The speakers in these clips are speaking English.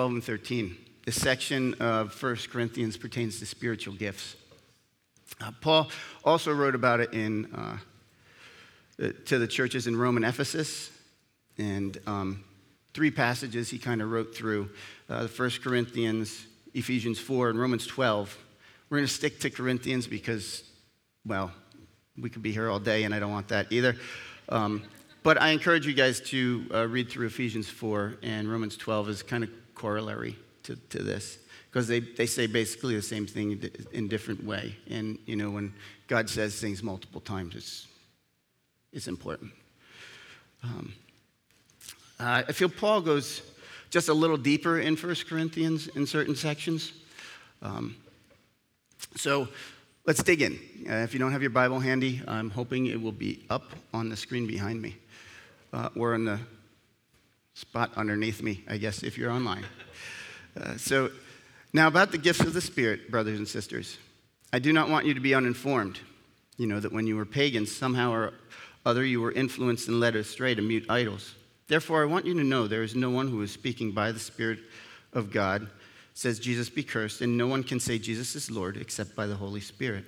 12 and 13. This section of 1 Corinthians pertains to spiritual gifts. Uh, Paul also wrote about it in, uh, to the churches in Rome and Ephesus, and um, three passages he kind of wrote through uh, 1 Corinthians, Ephesians 4, and Romans 12. We're going to stick to Corinthians because, well, we could be here all day, and I don't want that either. Um, but I encourage you guys to uh, read through Ephesians 4 and Romans 12 as kind of corollary to, to this because they, they say basically the same thing in different way. And, you know, when God says things multiple times, it's, it's important. Um, uh, I feel Paul goes just a little deeper in 1 Corinthians in certain sections. Um, so let's dig in. Uh, if you don't have your Bible handy, I'm hoping it will be up on the screen behind me uh, or in the spot underneath me, I guess, if you're online. Uh, so now, about the gifts of the Spirit, brothers and sisters, I do not want you to be uninformed. You know that when you were pagans, somehow or other you were influenced and led astray to mute idols. Therefore, I want you to know there is no one who is speaking by the Spirit of God, says Jesus be cursed, and no one can say Jesus is Lord except by the Holy Spirit.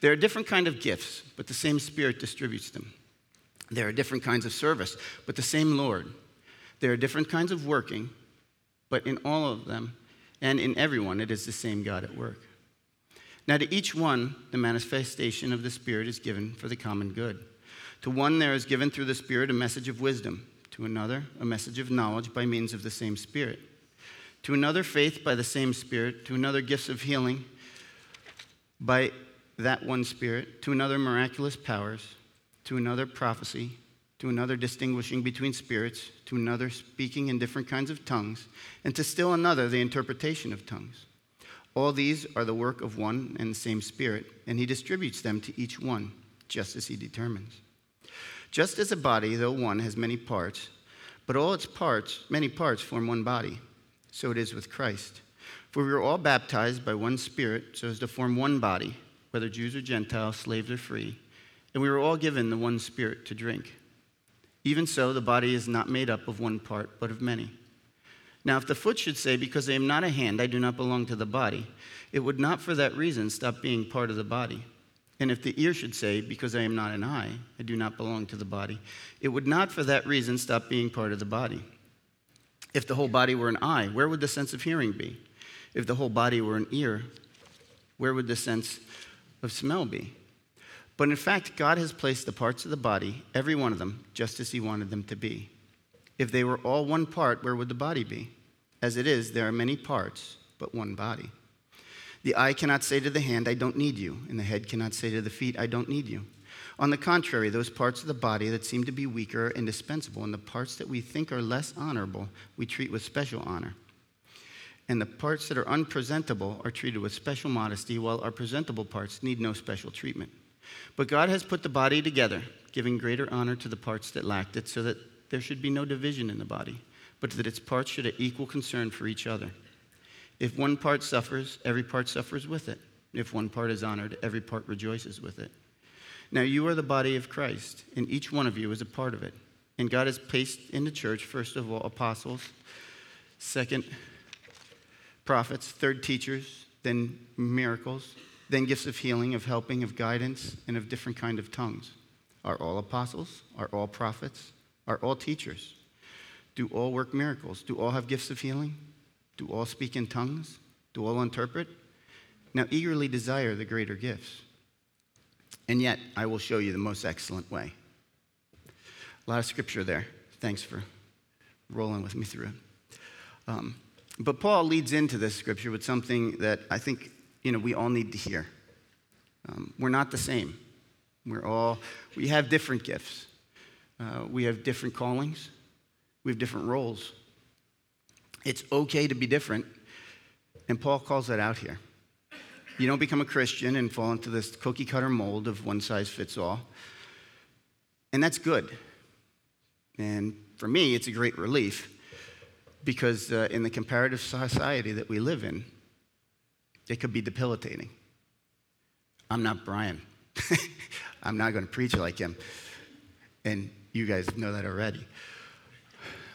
There are different kind of gifts, but the same Spirit distributes them. There are different kinds of service, but the same Lord. There are different kinds of working, but in all of them, and in everyone, it is the same God at work. Now, to each one, the manifestation of the Spirit is given for the common good. To one, there is given through the Spirit a message of wisdom, to another, a message of knowledge by means of the same Spirit, to another, faith by the same Spirit, to another, gifts of healing by that one Spirit, to another, miraculous powers, to another, prophecy to another distinguishing between spirits, to another speaking in different kinds of tongues, and to still another the interpretation of tongues. All these are the work of one and the same Spirit, and He distributes them to each one, just as He determines. Just as a body, though one, has many parts, but all its parts, many parts, form one body, so it is with Christ. For we were all baptized by one Spirit, so as to form one body, whether Jews or Gentiles, slaves or free, and we were all given the one Spirit to drink. Even so, the body is not made up of one part, but of many. Now, if the foot should say, Because I am not a hand, I do not belong to the body, it would not for that reason stop being part of the body. And if the ear should say, Because I am not an eye, I do not belong to the body, it would not for that reason stop being part of the body. If the whole body were an eye, where would the sense of hearing be? If the whole body were an ear, where would the sense of smell be? But in fact, God has placed the parts of the body, every one of them, just as He wanted them to be. If they were all one part, where would the body be? As it is, there are many parts, but one body. The eye cannot say to the hand, I don't need you, and the head cannot say to the feet, I don't need you. On the contrary, those parts of the body that seem to be weaker are indispensable, and the parts that we think are less honorable, we treat with special honor. And the parts that are unpresentable are treated with special modesty, while our presentable parts need no special treatment. But God has put the body together, giving greater honor to the parts that lacked it, so that there should be no division in the body, but that its parts should have equal concern for each other. If one part suffers, every part suffers with it. If one part is honored, every part rejoices with it. Now you are the body of Christ, and each one of you is a part of it. And God has placed in the church, first of all, apostles, second, prophets, third, teachers, then miracles then gifts of healing, of helping, of guidance, and of different kind of tongues. Are all apostles? Are all prophets? Are all teachers? Do all work miracles? Do all have gifts of healing? Do all speak in tongues? Do all interpret? Now eagerly desire the greater gifts. And yet, I will show you the most excellent way. A lot of scripture there. Thanks for rolling with me through it. Um, but Paul leads into this scripture with something that I think you know, we all need to hear. Um, we're not the same. We're all, we have different gifts. Uh, we have different callings. We have different roles. It's okay to be different. And Paul calls that out here. You don't become a Christian and fall into this cookie cutter mold of one size fits all. And that's good. And for me, it's a great relief because uh, in the comparative society that we live in, it could be debilitating. I'm not Brian. I'm not going to preach like him. And you guys know that already.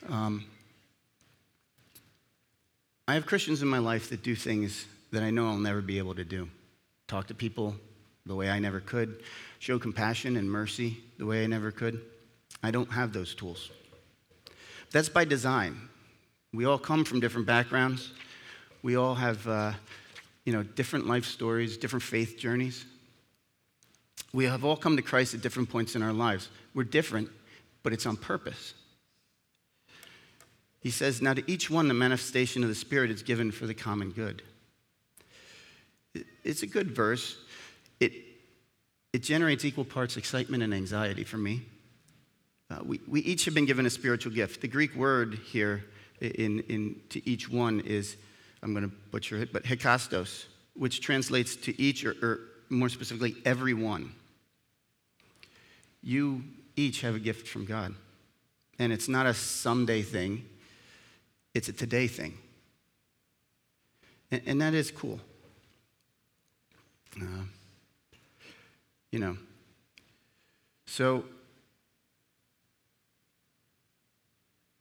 Um, I have Christians in my life that do things that I know I'll never be able to do. Talk to people the way I never could, show compassion and mercy the way I never could. I don't have those tools. That's by design. We all come from different backgrounds. We all have, uh, you know, different life stories, different faith journeys. We have all come to Christ at different points in our lives. We're different, but it's on purpose. He says, Now to each one, the manifestation of the Spirit is given for the common good. It's a good verse. It, it generates equal parts excitement and anxiety for me. Uh, we, we each have been given a spiritual gift. The Greek word here in, in, to each one is, I'm going to butcher it, but hekastos, which translates to each, or, or more specifically, everyone. You each have a gift from God. And it's not a someday thing, it's a today thing. And, and that is cool. Uh, you know, so,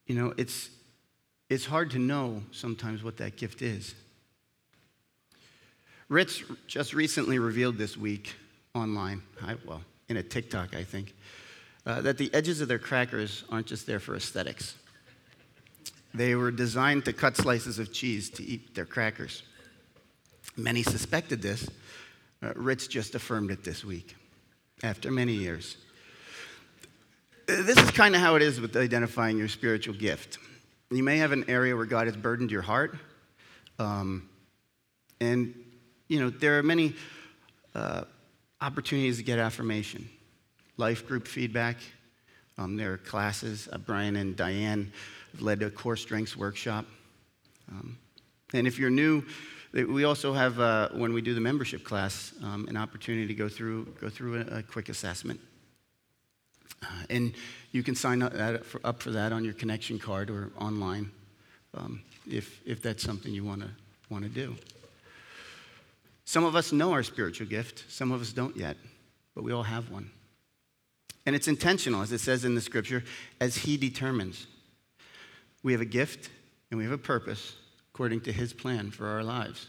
you know, it's, it's hard to know sometimes what that gift is. Ritz just recently revealed this week online, I, well, in a TikTok, I think, uh, that the edges of their crackers aren't just there for aesthetics. They were designed to cut slices of cheese to eat their crackers. Many suspected this. Uh, Ritz just affirmed it this week after many years. This is kind of how it is with identifying your spiritual gift. You may have an area where God has burdened your heart. Um, and, you know, there are many uh, opportunities to get affirmation life group feedback. Um, there are classes. Uh, Brian and Diane have led a core strengths workshop. Um, and if you're new, we also have, uh, when we do the membership class, um, an opportunity to go through, go through a, a quick assessment. Uh, and you can sign up, for, up, for, that on your connection card or online um, if, if that's something you want to want to do. Some of us know our spiritual gift, some of us don't yet, but we all have one. And it's intentional, as it says in the scripture, as He determines. We have a gift and we have a purpose according to His plan for our lives.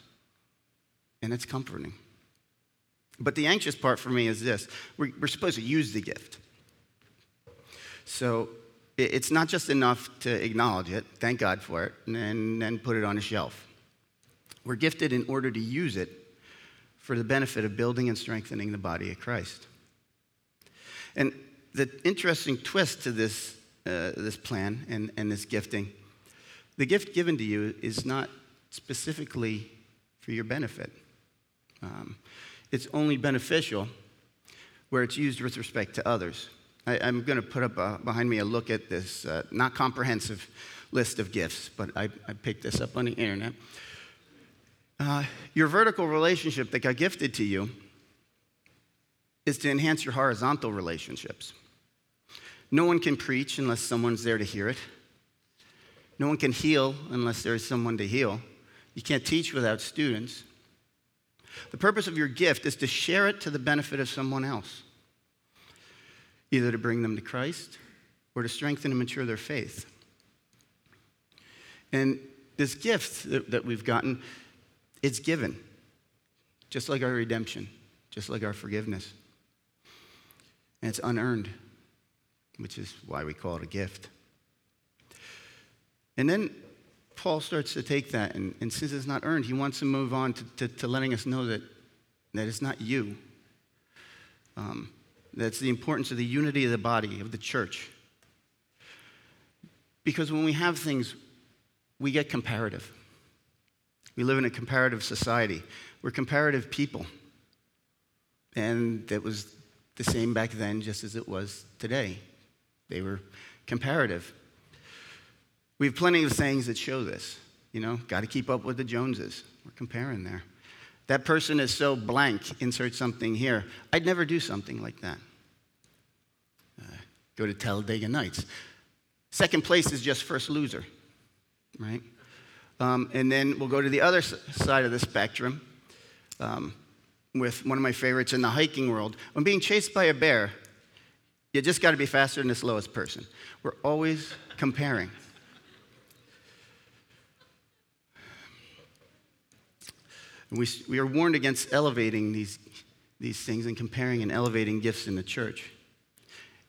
And it's comforting. But the anxious part for me is this we're, we're supposed to use the gift. So it's not just enough to acknowledge it, thank God for it, and then put it on a shelf. We're gifted in order to use it for the benefit of building and strengthening the body of Christ. And the interesting twist to this, uh, this plan and, and this gifting the gift given to you is not specifically for your benefit. Um, it's only beneficial where it's used with respect to others. I, am going to put up uh, behind me a look at this uh, not comprehensive list of gifts, but I, I picked this up on the internet. Uh, your vertical relationship that got gifted to you is to enhance your horizontal relationships. No one can preach unless someone's there to hear it. No one can heal unless there is someone to heal. You can't teach without students. The purpose of your gift is to share it to the benefit of someone else, either to bring them to Christ or to strengthen and mature their faith. And this gift that, that we've gotten, it's given, just like our redemption, just like our forgiveness. And it's unearned, which is why we call it a gift. And then Paul starts to take that, and, and since it's not earned, he wants to move on to, to, to letting us know that, that it's not you. Um, that's the importance of the unity of the body, of the church. Because when we have things, we get comparative. We live in a comparative society. We're comparative people. And it was the same back then, just as it was today. They were comparative. We have plenty of sayings that show this. You know, got to keep up with the Joneses. We're comparing there. That person is so blank, insert something here. I'd never do something like that. Uh, go to Talladega Nights. Second place is just first loser, right? Um, and then we'll go to the other side of the spectrum um, with one of my favorites in the hiking world. When being chased by a bear, you just got to be faster than the slowest person. We're always comparing. And we, we are warned against elevating these, these things and comparing and elevating gifts in the church.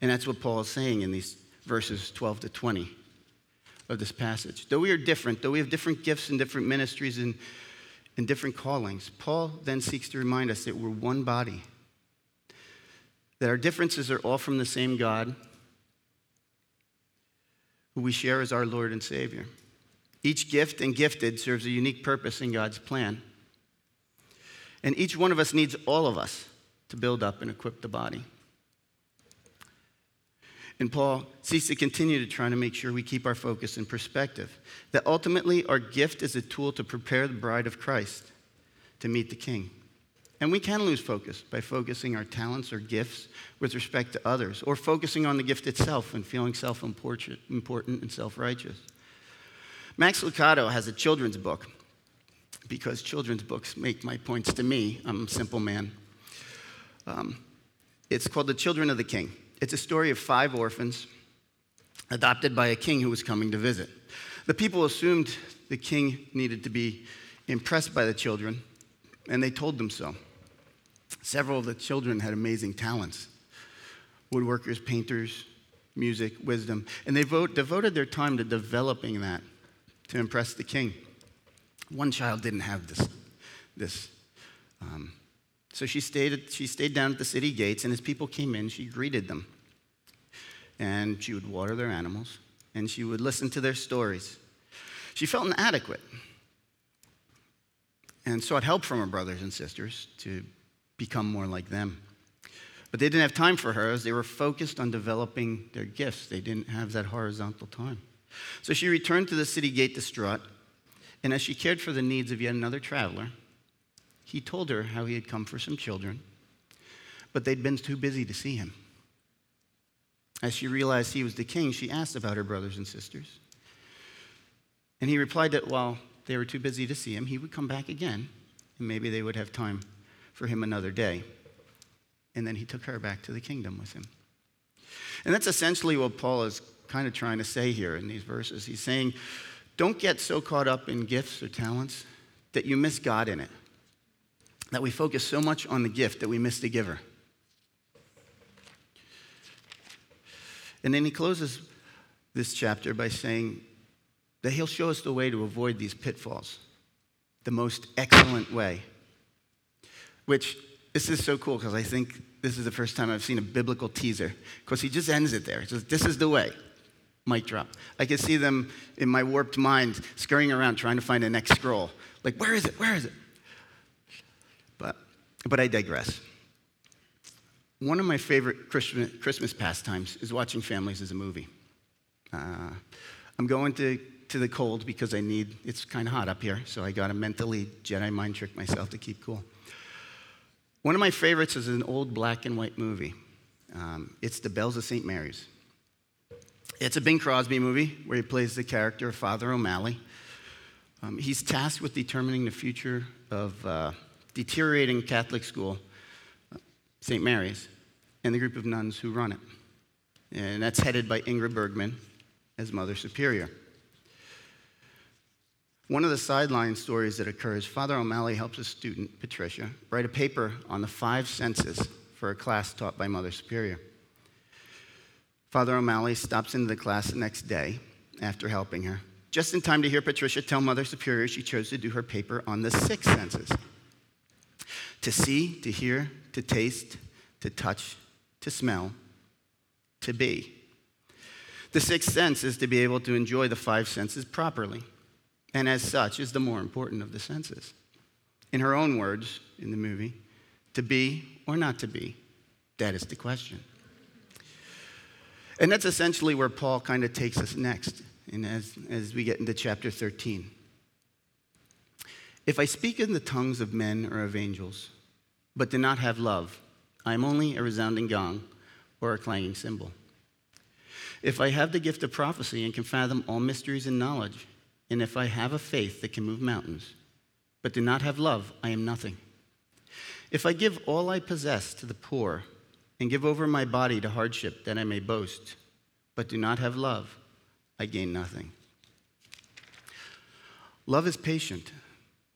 And that's what Paul is saying in these verses 12 to 20 of this passage. Though we are different, though we have different gifts and different ministries and, and different callings, Paul then seeks to remind us that we're one body, that our differences are all from the same God who we share as our Lord and Savior. Each gift and gifted serves a unique purpose in God's plan. And each one of us needs all of us to build up and equip the body. And Paul seeks to continue to try to make sure we keep our focus in perspective. That ultimately, our gift is a tool to prepare the bride of Christ to meet the King. And we can lose focus by focusing our talents or gifts with respect to others, or focusing on the gift itself and feeling self important and self righteous. Max Lucado has a children's book because children's books make my points to me. I'm a simple man. Um, it's called The Children of the King. It's a story of five orphans adopted by a king who was coming to visit. The people assumed the king needed to be impressed by the children, and they told them so. Several of the children had amazing talents woodworkers, painters, music, wisdom, and they vote, devoted their time to developing that to impress the king. One child didn't have this. this um, so she stayed, she stayed down at the city gates, and as people came in, she greeted them. And she would water their animals, and she would listen to their stories. She felt inadequate and sought help from her brothers and sisters to become more like them. But they didn't have time for her as they were focused on developing their gifts. They didn't have that horizontal time. So she returned to the city gate distraught, and as she cared for the needs of yet another traveler, he told her how he had come for some children, but they'd been too busy to see him. As she realized he was the king, she asked about her brothers and sisters. And he replied that while they were too busy to see him, he would come back again, and maybe they would have time for him another day. And then he took her back to the kingdom with him. And that's essentially what Paul is kind of trying to say here in these verses. He's saying, don't get so caught up in gifts or talents that you miss God in it that we focus so much on the gift that we miss the giver. And then he closes this chapter by saying that he'll show us the way to avoid these pitfalls, the most excellent way. Which, this is so cool because I think this is the first time I've seen a biblical teaser because he just ends it there. He says, This is the way. Mic drop. I can see them in my warped mind scurrying around trying to find the next scroll. Like, where is it? Where is it? But but I digress. One of my favorite Christmas pastimes is watching families as a movie. Uh, I'm going to, to the cold because I need, it's kind of hot up here, so I got to mentally Jedi mind trick myself to keep cool. One of my favorites is an old black and white movie. Um, it's The Bells of St. Mary's. It's a Bing Crosby movie where he plays the character of Father O'Malley. Um, he's tasked with determining the future of uh, deteriorating Catholic school, St. Mary's, and the group of nuns who run it. And that's headed by Ingrid Bergman as Mother Superior. One of the sideline stories that occurs Father O'Malley helps a student, Patricia, write a paper on the five senses for a class taught by Mother Superior. Father O'Malley stops into the class the next day after helping her, just in time to hear Patricia tell Mother Superior she chose to do her paper on the six senses to see, to hear, to taste, to touch, to smell, to be. The sixth sense is to be able to enjoy the five senses properly, and as such is the more important of the senses. In her own words in the movie, to be or not to be, that is the question. And that's essentially where Paul kind of takes us next, and as, as we get into chapter 13. If I speak in the tongues of men or of angels, but do not have love, I am only a resounding gong or a clanging cymbal. If I have the gift of prophecy and can fathom all mysteries and knowledge, and if I have a faith that can move mountains, but do not have love, I am nothing. If I give all I possess to the poor and give over my body to hardship that I may boast, but do not have love, I gain nothing. Love is patient.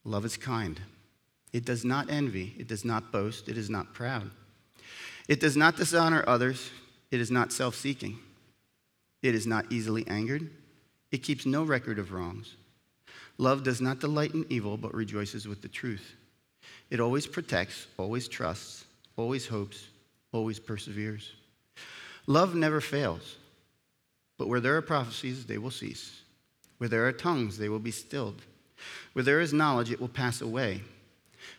Love is kind. It does not envy. It does not boast. It is not proud. It does not dishonor others. It is not self seeking. It is not easily angered. It keeps no record of wrongs. Love does not delight in evil, but rejoices with the truth. It always protects, always trusts, always hopes, always perseveres. Love never fails, but where there are prophecies, they will cease. Where there are tongues, they will be stilled. Where there is knowledge, it will pass away.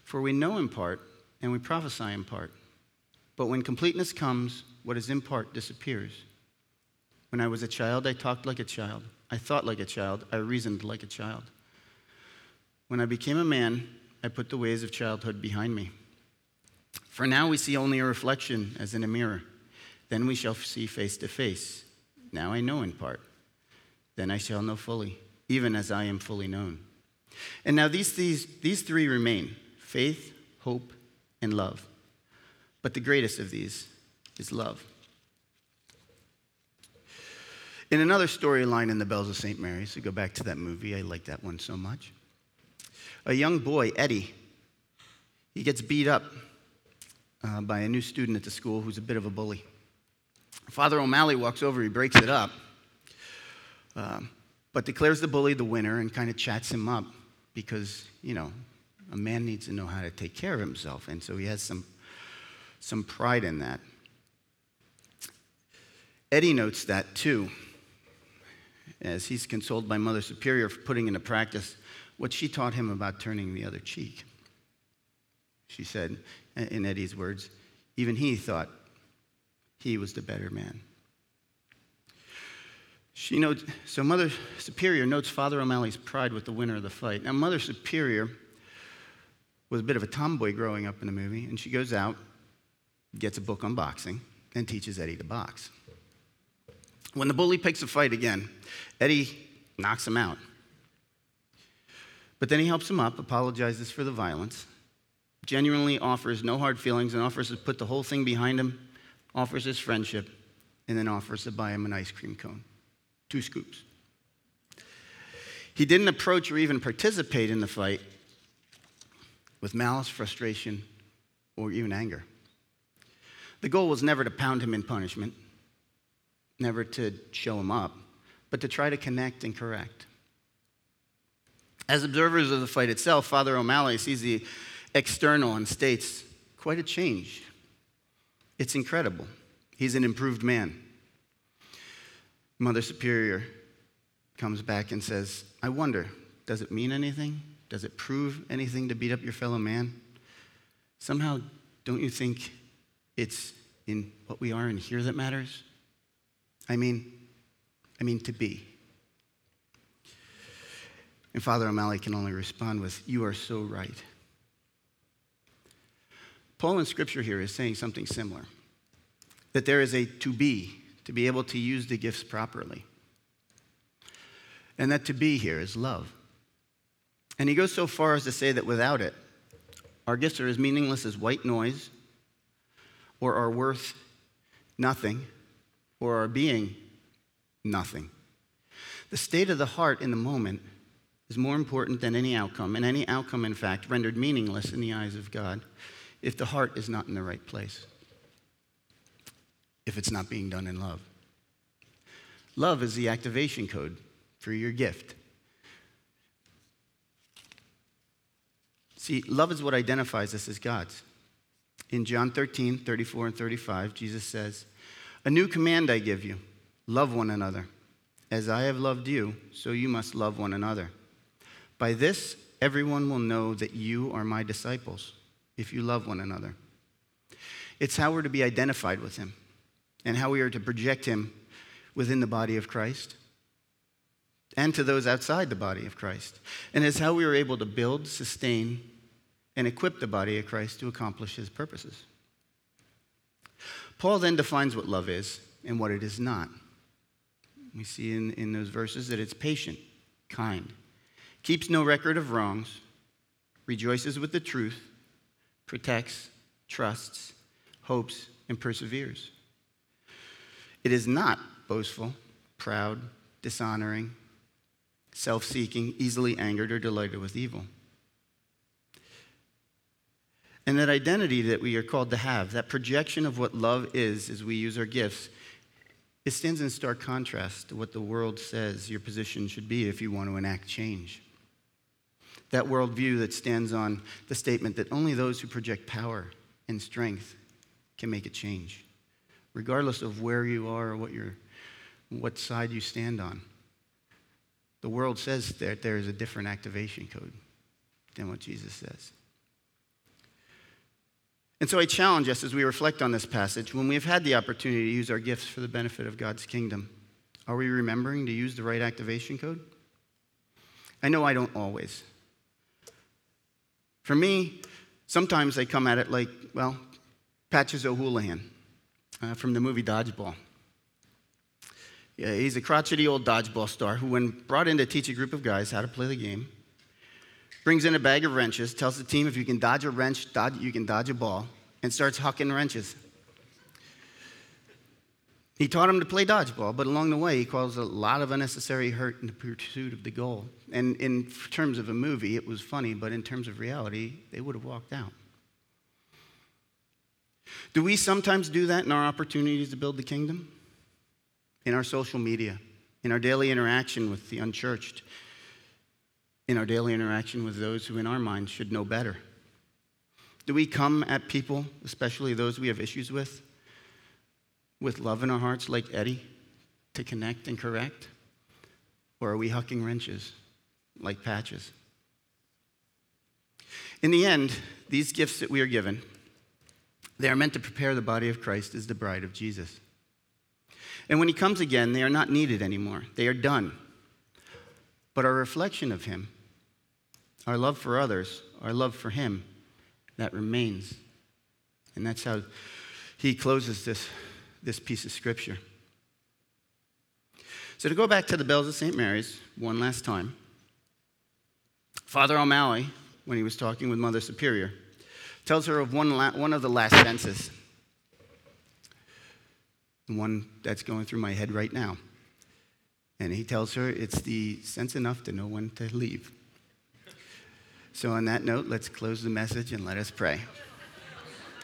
For we know in part, and we prophesy in part. But when completeness comes, what is in part disappears. When I was a child, I talked like a child. I thought like a child. I reasoned like a child. When I became a man, I put the ways of childhood behind me. For now we see only a reflection as in a mirror. Then we shall see face to face. Now I know in part. Then I shall know fully, even as I am fully known. And now these, these, these three remain faith, hope, and love. But the greatest of these is love. In another storyline in The Bells of St. Mary's, to go back to that movie, I like that one so much. A young boy, Eddie, he gets beat up uh, by a new student at the school who's a bit of a bully. Father O'Malley walks over, he breaks it up, um, but declares the bully the winner and kind of chats him up because, you know, a man needs to know how to take care of himself. And so he has some, some pride in that. Eddie notes that too, as he's consoled by Mother Superior for putting into practice what she taught him about turning the other cheek. She said, in Eddie's words, even he thought he was the better man. She notes, so Mother Superior notes Father O'Malley's pride with the winner of the fight. Now, Mother Superior was a bit of a tomboy growing up in the movie, and she goes out, gets a book on boxing, and teaches Eddie to box. When the bully picks a fight again, Eddie knocks him out. But then he helps him up, apologizes for the violence, genuinely offers no hard feelings, and offers to put the whole thing behind him, offers his friendship, and then offers to buy him an ice cream cone. Two scoops. He didn't approach or even participate in the fight with malice, frustration, or even anger. The goal was never to pound him in punishment, never to show him up, but to try to connect and correct. As observers of the fight itself, Father O'Malley sees the external and states quite a change. It's incredible. He's an improved man. Mother Superior comes back and says, I wonder, does it mean anything? Does it prove anything to beat up your fellow man? Somehow, don't you think it's in what we are in here that matters? I mean, I mean to be. And Father O'Malley can only respond with, You are so right. Paul in Scripture here is saying something similar that there is a to be, to be able to use the gifts properly. And that to be here is love. And he goes so far as to say that without it, our gifts are as meaningless as white noise, or are worth nothing, or are being nothing. The state of the heart in the moment is more important than any outcome, and any outcome, in fact, rendered meaningless in the eyes of God if the heart is not in the right place, if it's not being done in love. Love is the activation code for your gift. See, love is what identifies us as God's. In John 13, 34 and 35, Jesus says, A new command I give you love one another. As I have loved you, so you must love one another. By this, everyone will know that you are my disciples, if you love one another. It's how we're to be identified with him and how we are to project him within the body of Christ and to those outside the body of Christ. And it's how we are able to build, sustain, and equip the body of Christ to accomplish his purposes. Paul then defines what love is and what it is not. We see in, in those verses that it's patient, kind, keeps no record of wrongs, rejoices with the truth, protects, trusts, hopes, and perseveres. It is not boastful, proud, dishonoring, self seeking, easily angered, or delighted with evil. And that identity that we are called to have, that projection of what love is as we use our gifts, it stands in stark contrast to what the world says your position should be if you want to enact change. That worldview that stands on the statement that only those who project power and strength can make a change, regardless of where you are or what, you're, what side you stand on. The world says that there is a different activation code than what Jesus says. And so I challenge us as we reflect on this passage when we've had the opportunity to use our gifts for the benefit of God's kingdom, are we remembering to use the right activation code? I know I don't always. For me, sometimes I come at it like, well, Patches O'Houlihan uh, from the movie Dodgeball. Yeah, he's a crotchety old dodgeball star who, when brought in to teach a group of guys how to play the game, brings in a bag of wrenches, tells the team if you can dodge a wrench, dodge, you can dodge a ball, and starts hucking wrenches. He taught him to play dodgeball, but along the way, he caused a lot of unnecessary hurt in the pursuit of the goal. And in terms of a movie, it was funny, but in terms of reality, they would have walked out. Do we sometimes do that in our opportunities to build the kingdom? In our social media, in our daily interaction with the unchurched, in our daily interaction with those who, in our minds, should know better? Do we come at people, especially those we have issues with, with love in our hearts, like Eddie, to connect and correct? Or are we hucking wrenches, like patches? In the end, these gifts that we are given, they are meant to prepare the body of Christ as the bride of Jesus. And when he comes again, they are not needed anymore. They are done. But our reflection of him our love for others, our love for Him, that remains. And that's how he closes this, this piece of scripture. So, to go back to the bells of St. Mary's one last time, Father O'Malley, when he was talking with Mother Superior, tells her of one, la- one of the last senses, the one that's going through my head right now. And he tells her it's the sense enough to know when to leave. So, on that note, let's close the message and let us pray.